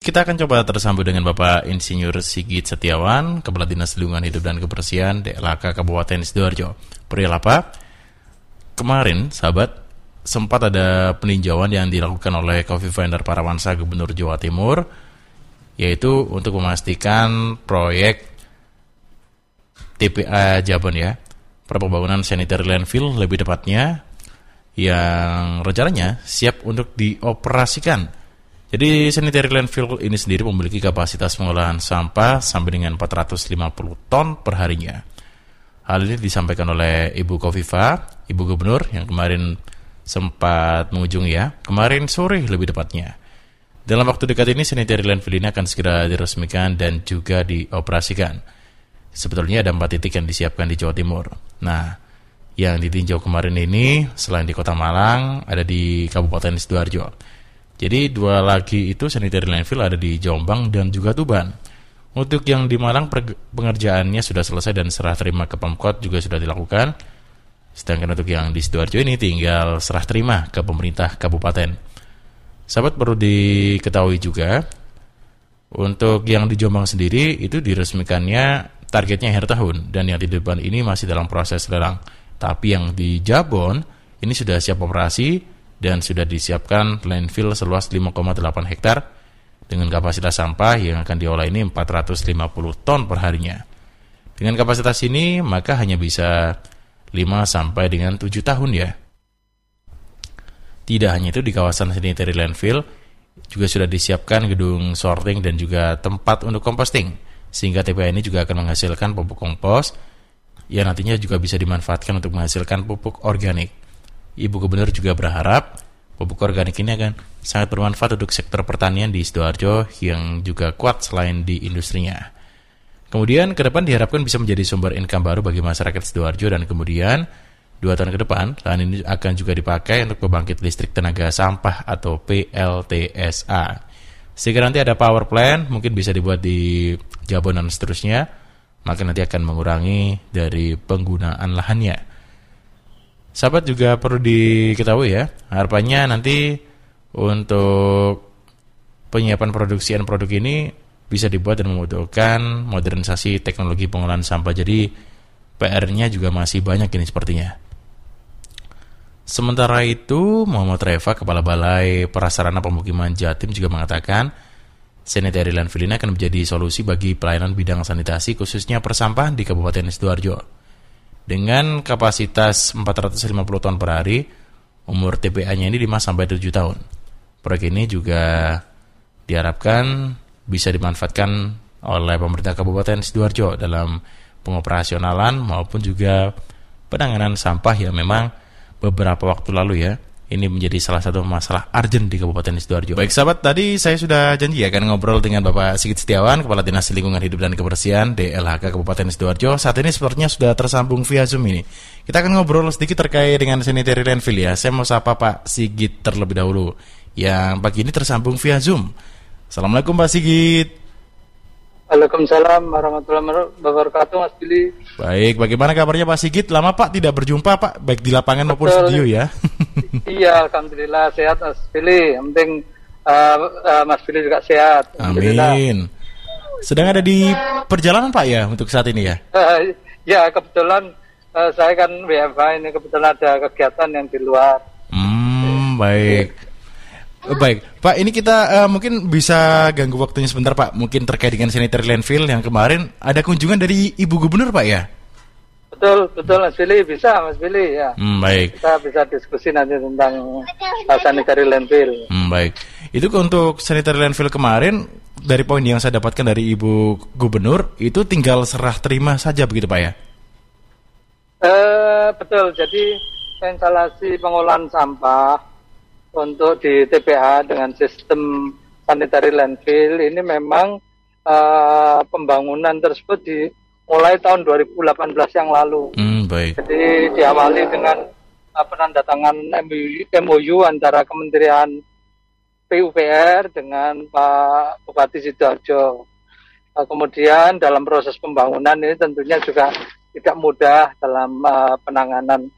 Kita akan coba tersambung dengan Bapak Insinyur Sigit Setiawan, Kepala Dinas Lingkungan Hidup dan Kebersihan DLHK Kabupaten Sidoarjo. Perihal apa? Kemarin, sahabat, sempat ada peninjauan yang dilakukan oleh Coffee Vendor Parawansa Gubernur Jawa Timur, yaitu untuk memastikan proyek TPA Jabon ya, pembangunan sanitary landfill lebih tepatnya, yang rencananya siap untuk dioperasikan jadi sanitary landfill ini sendiri memiliki kapasitas pengolahan sampah sampai dengan 450 ton per harinya. Hal ini disampaikan oleh Ibu Kofifa, Ibu Gubernur yang kemarin sempat mengunjungi ya, kemarin sore lebih tepatnya. Dalam waktu dekat ini sanitary landfill ini akan segera diresmikan dan juga dioperasikan. Sebetulnya ada empat titik yang disiapkan di Jawa Timur. Nah, yang ditinjau kemarin ini selain di Kota Malang, ada di Kabupaten Sidoarjo. Jadi dua lagi itu sanitary landfill ada di Jombang dan juga Tuban. Untuk yang di Malang pengerjaannya sudah selesai dan serah terima ke Pemkot juga sudah dilakukan. Sedangkan untuk yang di Sidoarjo ini tinggal serah terima ke pemerintah kabupaten. Sahabat perlu diketahui juga untuk yang di Jombang sendiri itu diresmikannya targetnya akhir tahun dan yang di depan ini masih dalam proses lelang. Tapi yang di Jabon ini sudah siap operasi dan sudah disiapkan landfill seluas 5,8 hektar dengan kapasitas sampah yang akan diolah ini 450 ton per harinya. Dengan kapasitas ini maka hanya bisa 5 sampai dengan 7 tahun ya. Tidak hanya itu di kawasan sanitary landfill juga sudah disiapkan gedung sorting dan juga tempat untuk composting sehingga TPA ini juga akan menghasilkan pupuk kompos yang nantinya juga bisa dimanfaatkan untuk menghasilkan pupuk organik. Ibu Gubernur juga berharap pupuk organik ini akan sangat bermanfaat untuk sektor pertanian di Sidoarjo yang juga kuat selain di industrinya. Kemudian ke depan diharapkan bisa menjadi sumber income baru bagi masyarakat Sidoarjo dan kemudian dua tahun ke depan lahan ini akan juga dipakai untuk pembangkit listrik tenaga sampah atau PLTSA. Sehingga nanti ada power plant mungkin bisa dibuat di Jabon dan seterusnya, maka nanti akan mengurangi dari penggunaan lahannya. Sahabat juga perlu diketahui ya, harapannya nanti untuk penyiapan produksi dan produk ini bisa dibuat dan membutuhkan modernisasi teknologi pengolahan sampah. Jadi PR-nya juga masih banyak ini sepertinya. Sementara itu, Muhammad Reva, Kepala Balai Prasarana Pemukiman Jatim juga mengatakan, sanitary landfill ini akan menjadi solusi bagi pelayanan bidang sanitasi khususnya persampahan di Kabupaten Sidoarjo dengan kapasitas 450 ton per hari, umur TPA-nya ini 5 sampai 7 tahun. Proyek ini juga diharapkan bisa dimanfaatkan oleh pemerintah Kabupaten Sidoarjo dalam pengoperasionalan maupun juga penanganan sampah yang memang beberapa waktu lalu ya ini menjadi salah satu masalah urgent di Kabupaten Sidoarjo. Baik sahabat, tadi saya sudah janji akan ngobrol dengan Bapak Sigit Setiawan, Kepala Dinas Lingkungan Hidup dan Kebersihan DLHK Kabupaten Sidoarjo. Saat ini sepertinya sudah tersambung via Zoom ini. Kita akan ngobrol sedikit terkait dengan sanitary landfill ya. Saya mau sapa Pak Sigit terlebih dahulu. Yang pagi ini tersambung via Zoom. Assalamualaikum Pak Sigit. Waalaikumsalam warahmatullahi wabarakatuh Mas Billy. Baik, bagaimana kabarnya Pak Sigit? Lama Pak tidak berjumpa Pak, baik di lapangan Betul. maupun studio ya. iya, Alhamdulillah sehat Mas Billy. Yang penting uh, uh, Mas Billy juga sehat. Amin. Sedang ada di perjalanan Pak ya untuk saat ini ya? Uh, ya, kebetulan uh, saya kan WFH ini kebetulan ada kegiatan yang di luar. Hmm, baik. Oh, baik, Pak. Ini kita uh, mungkin bisa ganggu waktunya sebentar, Pak. Mungkin terkait dengan sanitary landfill yang kemarin ada kunjungan dari Ibu Gubernur, Pak ya? Betul, betul, Mas Billy. Bisa, Mas Billy, ya. Hmm, baik. Kita bisa diskusi nanti tentang uh, sanitary landfill. Hmm, baik. Itu untuk sanitary landfill kemarin dari poin yang saya dapatkan dari Ibu Gubernur itu tinggal serah terima saja begitu, Pak ya? Uh, betul. Jadi instalasi pengolahan sampah untuk di TPA dengan sistem sanitary landfill ini memang uh, pembangunan tersebut dimulai tahun 2018 yang lalu. Hmm, baik. Jadi diawali dengan uh, penandatangan MOU, MOU antara Kementerian PUPR dengan Pak Bupati Sidoarjo. Uh, kemudian dalam proses pembangunan ini tentunya juga tidak mudah dalam uh, penanganan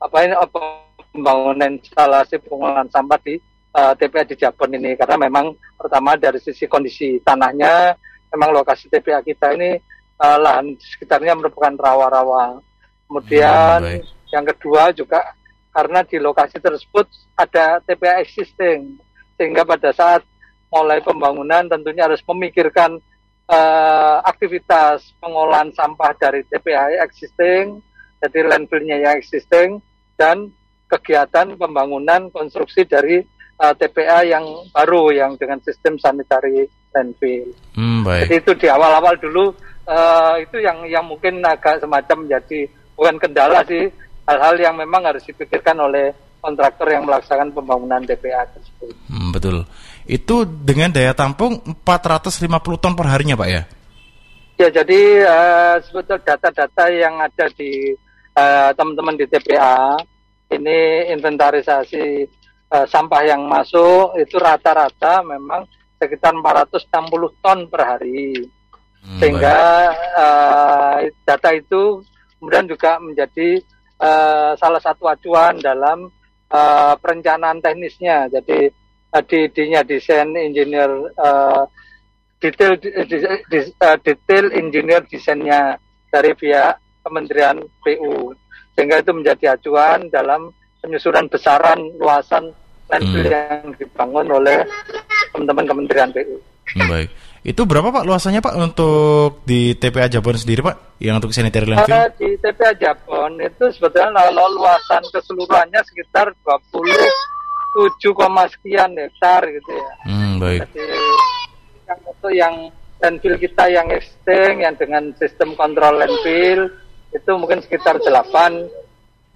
apa ini apa pembangunan instalasi pengolahan sampah di uh, TPA di Jabon ini. Karena memang pertama dari sisi kondisi tanahnya memang lokasi TPA kita ini uh, lahan sekitarnya merupakan rawa-rawa. Kemudian hmm, yang kedua juga karena di lokasi tersebut ada TPA existing. Sehingga pada saat mulai pembangunan tentunya harus memikirkan uh, aktivitas pengolahan sampah dari TPA existing, jadi landfillnya yang existing, dan kegiatan pembangunan konstruksi dari uh, eh, TPA yang baru yang dengan sistem sanitary landfill. Hmm, baik. Jadi itu di awal-awal dulu uh, itu yang yang mungkin agak semacam jadi bukan kendala sih hal-hal yang memang harus dipikirkan oleh kontraktor yang melaksanakan pembangunan TPA tersebut. Hmm, betul. Itu dengan daya tampung 450 ton per harinya, Pak ya? Ya, jadi uh, sebetulnya data-data yang ada di uh, teman-teman di TPA ini inventarisasi uh, sampah yang masuk itu rata-rata memang sekitar 460 ton per hari. Hmm, Sehingga uh, data itu kemudian juga menjadi uh, salah satu acuan dalam uh, perencanaan teknisnya. Jadi uh, di dinya desain engineer uh, detail di, di, uh, detail engineer desainnya dari pihak Kementerian PU sehingga itu menjadi acuan dalam penyusunan besaran luasan landfill hmm. yang dibangun oleh teman-teman Kementerian PU. Hmm, baik. Itu berapa Pak luasannya Pak untuk di TPA Jabon sendiri Pak yang untuk sanitary landfill? Uh, di TPA Jabon itu sebetulnya luasan keseluruhannya sekitar 27, sekian hektar gitu ya. Hmm, baik. Jadi yang itu yang landfill kita yang existing yang dengan sistem kontrol landfill itu mungkin sekitar 8 uh,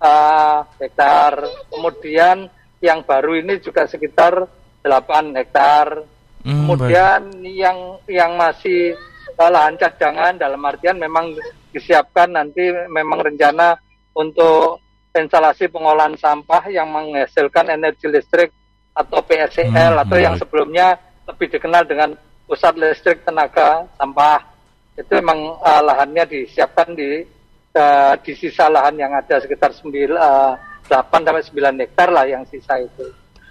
eh, hektar. Kemudian yang baru ini juga sekitar 8 hektar Hmm, Kemudian baik. yang yang masih lahan cadangan dalam artian memang disiapkan nanti memang rencana untuk instalasi pengolahan sampah yang menghasilkan energi listrik atau PSCL hmm, atau baik. yang sebelumnya lebih dikenal dengan pusat listrik tenaga sampah itu memang uh, lahannya disiapkan di uh, di sisa lahan yang ada sekitar 9 uh, 8 sampai 9 hektar lah yang sisa itu.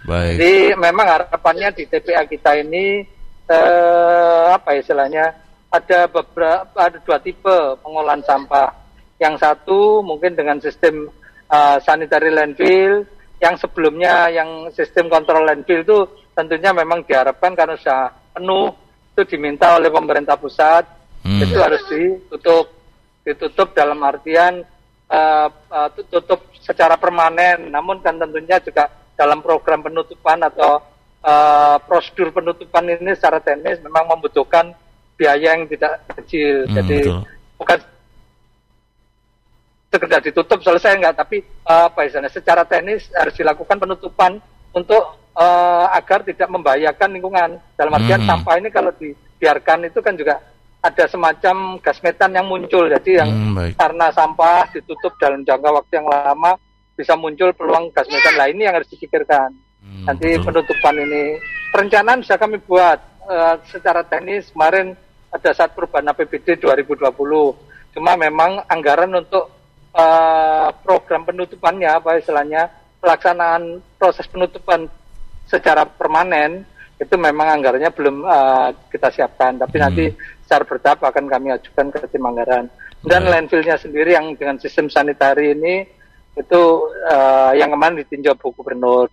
Baik. Jadi memang harapannya di TPA kita ini eh, apa istilahnya ada beberapa ada dua tipe pengolahan sampah. Yang satu mungkin dengan sistem uh, sanitary landfill, yang sebelumnya yang sistem kontrol landfill itu tentunya memang diharapkan karena sudah penuh itu diminta oleh pemerintah pusat hmm. itu harus ditutup ditutup dalam artian uh, uh, tutup secara permanen namun kan tentunya juga dalam program penutupan atau uh, prosedur penutupan ini secara teknis memang membutuhkan biaya yang tidak kecil. Hmm, Jadi betul. bukan sekedar ditutup selesai enggak, tapi uh, apa istilahnya secara teknis harus dilakukan penutupan untuk uh, agar tidak membahayakan lingkungan. Dalam artian hmm. sampah ini kalau dibiarkan itu kan juga ada semacam gas metan yang muncul. Jadi yang hmm, karena sampah ditutup dalam jangka waktu yang lama bisa muncul peluang gas metan. Ini yang harus dipikirkan. Hmm, Nanti betul. penutupan ini perencanaan bisa kami buat uh, secara teknis kemarin ada saat perubahan APBD 2020. Cuma memang anggaran untuk uh, program penutupannya apa istilahnya pelaksanaan proses penutupan secara permanen itu memang anggarannya belum uh, kita siapkan. Tapi hmm. nanti secara bertahap akan kami ajukan ke tim anggaran. Dan hmm. landfillnya sendiri yang dengan sistem sanitari ini itu uh, yang kemarin ditinjau Bu Gubernur.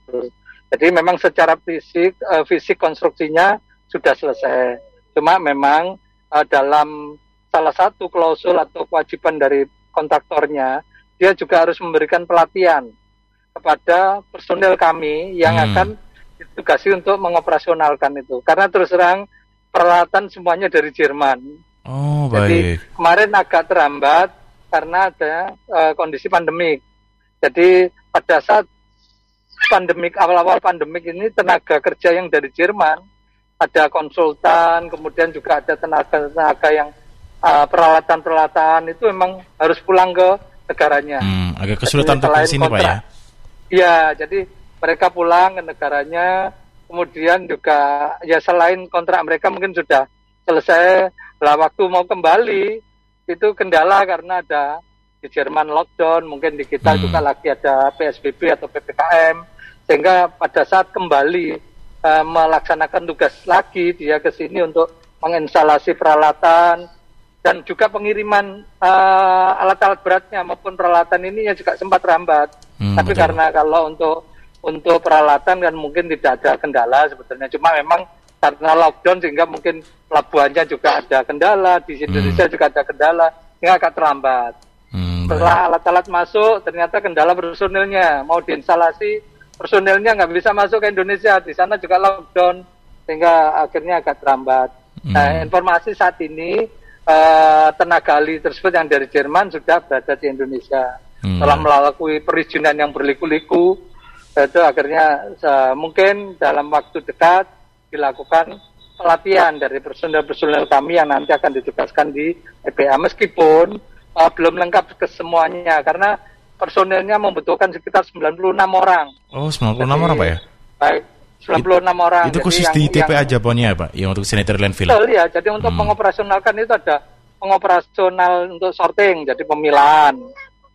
Jadi memang secara fisik uh, fisik konstruksinya sudah selesai. Cuma memang uh, dalam salah satu klausul atau kewajiban dari kontraktornya, dia juga harus memberikan pelatihan kepada personel kami yang hmm. akan ditugasi untuk mengoperasionalkan itu. Karena terus terang peralatan semuanya dari Jerman. Oh, baik. Jadi kemarin agak terhambat karena ada uh, kondisi pandemik. Jadi pada saat pandemik awal-awal pandemik ini tenaga kerja yang dari Jerman ada konsultan, kemudian juga ada tenaga-tenaga yang uh, peralatan-peralatan itu memang harus pulang ke negaranya. Hmm, agak kesulitan untuk sini Pak ya. Iya, jadi mereka pulang ke negaranya, kemudian juga ya selain kontrak mereka mungkin sudah selesai, lah waktu mau kembali itu kendala karena ada di Jerman lockdown, mungkin di kita hmm. juga lagi ada PSBB atau PPKM, sehingga pada saat kembali uh, melaksanakan tugas lagi dia ke sini untuk menginstalasi peralatan dan juga pengiriman uh, alat-alat beratnya maupun peralatan ini ya juga sempat rambat. Hmm, Tapi betul. karena kalau untuk untuk peralatan kan mungkin tidak ada kendala sebetulnya. Cuma memang karena lockdown sehingga mungkin pelabuhannya juga ada kendala, di Indonesia hmm. juga ada kendala, sehingga agak terlambat. Hmm, Setelah alat-alat masuk, ternyata kendala personilnya mau diinstalasi, personilnya nggak bisa masuk ke Indonesia, di sana juga lockdown, sehingga akhirnya agak terlambat. Hmm. Nah, informasi saat ini uh, tenaga ahli tersebut yang dari Jerman sudah berada di Indonesia. Hmm. Telah melalui perizinan yang berliku-liku, itu akhirnya mungkin dalam waktu dekat dilakukan pelatihan dari personel-personel kami yang nanti akan ditugaskan di EPA meskipun uh, belum lengkap ke semuanya karena personelnya membutuhkan sekitar 96 orang. Oh, 96 Jadi, orang Pak ya? Baik. 96 It, orang. Itu khusus yang, di TPA Japonnya Pak, yang untuk sanitary landfill? Betul ya, jadi untuk hmm. mengoperasionalkan itu ada pengoperasional untuk sorting, jadi pemilahan.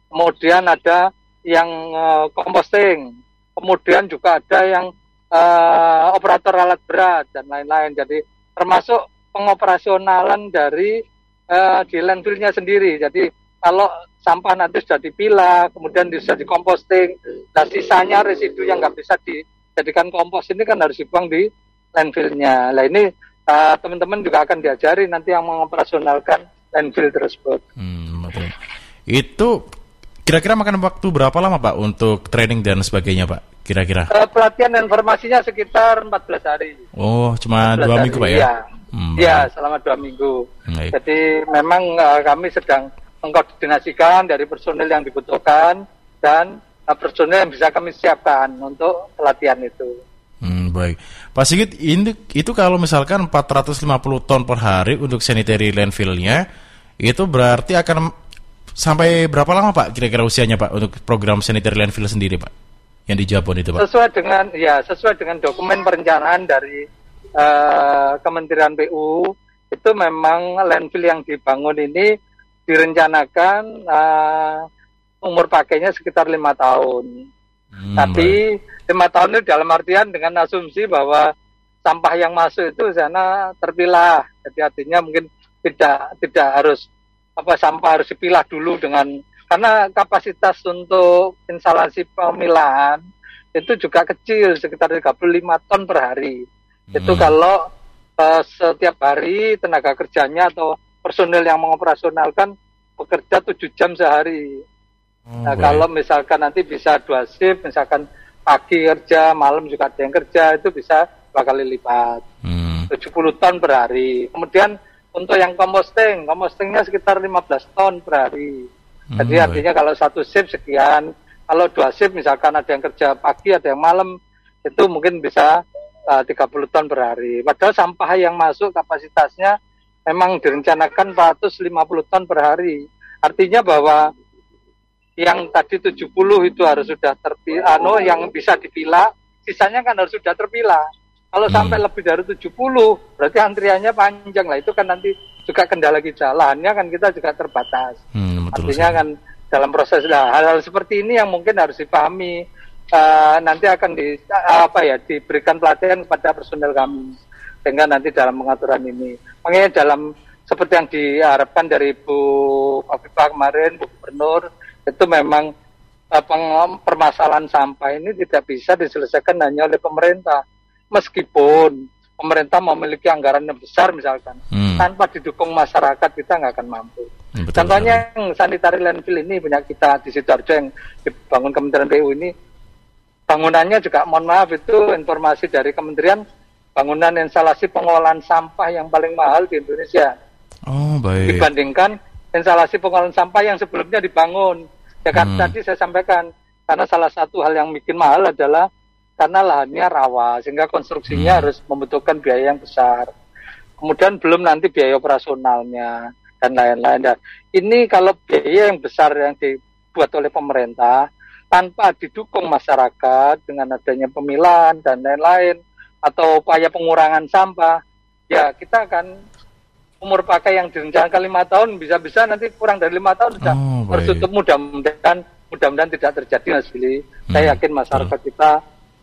Kemudian ada yang uh, composting. Kemudian juga ada yang uh, operator alat berat dan lain-lain. Jadi termasuk pengoperasionalan dari uh, di landfillnya sendiri. Jadi kalau sampah nanti sudah dipilah, kemudian sudah dikomposting, dan sisanya residu yang nggak bisa di jadikan kompos ini kan harus dibuang di landfillnya. Nah ini uh, teman-teman juga akan diajari nanti yang mengoperasionalkan landfill tersebut. Hmm, betul. Itu kira-kira makan waktu berapa lama Pak untuk training dan sebagainya Pak? Kira-kira? Uh, pelatihan informasinya sekitar 14 hari. Oh, cuma dua minggu Pak ya? Iya, hmm, ya, selama dua minggu. Baik. Jadi memang uh, kami sedang mengkoordinasikan dari personil yang dibutuhkan dan uh, personil yang bisa kami siapkan untuk pelatihan itu. Hmm, baik. Pak Sigit, ini, itu kalau misalkan 450 ton per hari untuk sanitary landfill-nya, itu berarti akan sampai berapa lama Pak kira-kira usianya Pak untuk program sanitary landfill sendiri Pak? Yang di Jabon itu Pak? Sesuai dengan ya sesuai dengan dokumen perencanaan dari uh, Kementerian PU itu memang landfill yang dibangun ini direncanakan uh, umur pakainya sekitar lima tahun. Hmm, Tapi lima tahun itu dalam artian dengan asumsi bahwa sampah yang masuk itu sana terpilah. Jadi artinya mungkin tidak tidak harus apa sampah harus dipilah dulu dengan karena kapasitas untuk instalasi pemilahan itu juga kecil sekitar 35 ton per hari. Hmm. Itu kalau uh, setiap hari tenaga kerjanya atau personil yang mengoperasionalkan bekerja 7 jam sehari. Oh, nah, kalau misalkan nanti bisa dua shift, misalkan pagi kerja, malam juga ada yang kerja, itu bisa dua kali lipat. Hmm. 70 ton per hari. Kemudian untuk yang composting, compostingnya sekitar 15 ton per hari. Hmm, Jadi baik. artinya kalau satu shift sekian, kalau dua shift misalkan ada yang kerja pagi, ada yang malam, itu mungkin bisa uh, 30 ton per hari. Padahal sampah yang masuk kapasitasnya memang direncanakan 450 ton per hari. Artinya bahwa yang tadi 70 itu harus sudah terpilah, anu, yang bisa dipilah, sisanya kan harus sudah terpilah. Kalau hmm. sampai lebih dari 70, berarti antriannya panjang lah. Itu kan nanti juga kendala kita. Lahannya kan kita juga terbatas. Hmm, betul Artinya kan dalam proses lah hal-hal seperti ini yang mungkin harus dipahami. Uh, nanti akan di uh, apa ya diberikan pelatihan kepada personel kami sehingga nanti dalam pengaturan ini. Makanya dalam seperti yang diharapkan dari Bu Afifah kemarin, Bu Gubernur, itu memang uh, permasalahan sampah ini tidak bisa diselesaikan hanya oleh pemerintah. Meskipun pemerintah memiliki anggaran yang besar misalkan, hmm. tanpa didukung masyarakat kita nggak akan mampu. Hmm, betul, Contohnya betul. yang sanitary landfill ini punya kita di Sidoarjo yang dibangun Kementerian PU ini, bangunannya juga mohon maaf itu informasi dari Kementerian bangunan instalasi pengolahan sampah yang paling mahal di Indonesia. Oh, baik. Dibandingkan instalasi pengolahan sampah yang sebelumnya dibangun. Ya kan hmm. tadi saya sampaikan karena salah satu hal yang bikin mahal adalah karena lahannya rawa sehingga konstruksinya hmm. harus membutuhkan biaya yang besar. Kemudian belum nanti biaya operasionalnya dan lain-lain. Dan ini kalau biaya yang besar yang dibuat oleh pemerintah tanpa didukung masyarakat dengan adanya pemilahan dan lain-lain atau upaya pengurangan sampah, ya kita akan umur pakai yang direncanakan lima tahun bisa-bisa nanti kurang dari lima tahun sudah oh, tertutup mudah-mudahan mudah-mudahan tidak terjadi Mas Billy. Hmm, saya yakin masalah betul. kita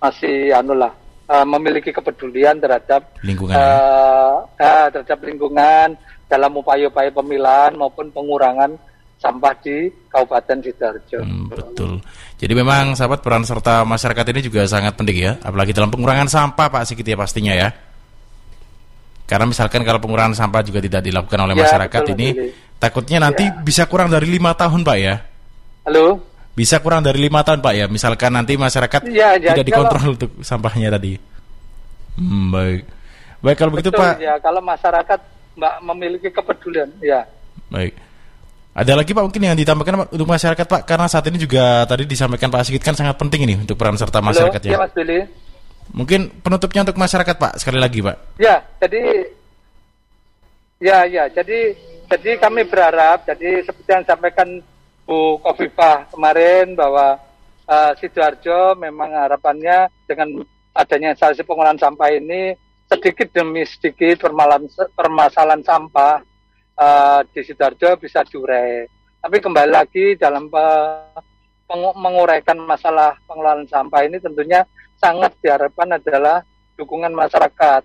masih anu lah uh, memiliki kepedulian terhadap lingkungan uh, uh, terhadap lingkungan dalam upaya-upaya pemilahan maupun pengurangan sampah di Kabupaten Sidoarjo. Hmm, betul. Jadi memang sahabat peran serta masyarakat ini juga sangat penting ya, apalagi dalam pengurangan sampah Pak Sikit ya pastinya ya. Karena misalkan kalau pengurangan sampah juga tidak dilakukan oleh ya, masyarakat betul, ini, betul. takutnya nanti ya. bisa kurang dari lima tahun Pak ya. Halo. Bisa kurang dari lima tahun Pak ya, misalkan nanti masyarakat ya, ya, tidak dikontrol kalau, untuk sampahnya tadi. Hmm, baik. Baik kalau betul, begitu Pak. Ya, kalau masyarakat Mbak memiliki kepedulian, ya. Baik. Ada lagi Pak mungkin yang ditambahkan untuk masyarakat Pak karena saat ini juga tadi disampaikan Pak Sigit kan sangat penting ini untuk peran serta masyarakat Halo, ya. Mas Billy. Mungkin penutupnya untuk masyarakat Pak sekali lagi Pak. Ya, jadi ya ya jadi jadi kami berharap jadi seperti yang disampaikan Bu Kofifah kemarin bahwa uh, sidoarjo memang harapannya dengan adanya instalasi pengolahan sampah ini sedikit demi sedikit permasalahan, sampah uh, di Sidoarjo bisa diurai. Tapi kembali lagi dalam uh, menguraikan masalah pengelolaan sampah ini tentunya sangat diharapkan adalah dukungan masyarakat.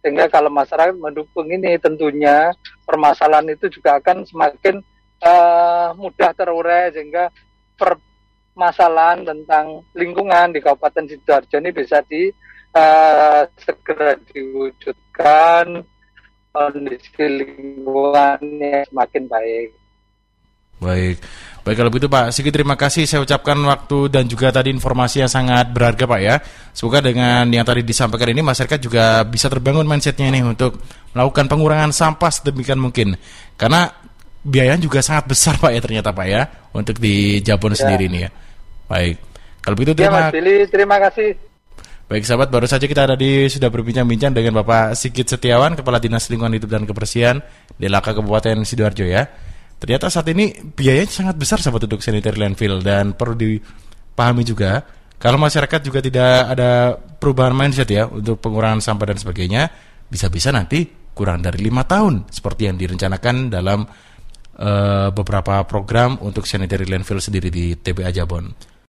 Sehingga kalau masyarakat mendukung ini tentunya permasalahan itu juga akan semakin uh, mudah terurai sehingga permasalahan tentang lingkungan di Kabupaten Sidoarjo ini bisa di uh, segera diwujudkan kondisi lingkungannya semakin baik. Baik, baik kalau begitu Pak Sigi terima kasih saya ucapkan waktu dan juga tadi informasi yang sangat berharga Pak ya. Semoga dengan yang tadi disampaikan ini masyarakat juga bisa terbangun mindsetnya ini untuk melakukan pengurangan sampah sedemikian mungkin. Karena biayanya juga sangat besar Pak ya ternyata Pak ya untuk di Jabon ya. sendiri ini ya. Baik, kalau begitu ya, terima, ya, Mas Billy, terima kasih. Baik sahabat, baru saja kita tadi sudah berbincang-bincang dengan Bapak Sigit Setiawan, Kepala Dinas Lingkungan Hidup dan Kebersihan di Laka Kabupaten Sidoarjo ya. Ternyata saat ini biayanya sangat besar sahabat untuk sanitary landfill dan perlu dipahami juga kalau masyarakat juga tidak ada perubahan mindset ya untuk pengurangan sampah dan sebagainya, bisa-bisa nanti kurang dari lima tahun seperti yang direncanakan dalam uh, beberapa program untuk sanitary landfill sendiri di TPA Jabon.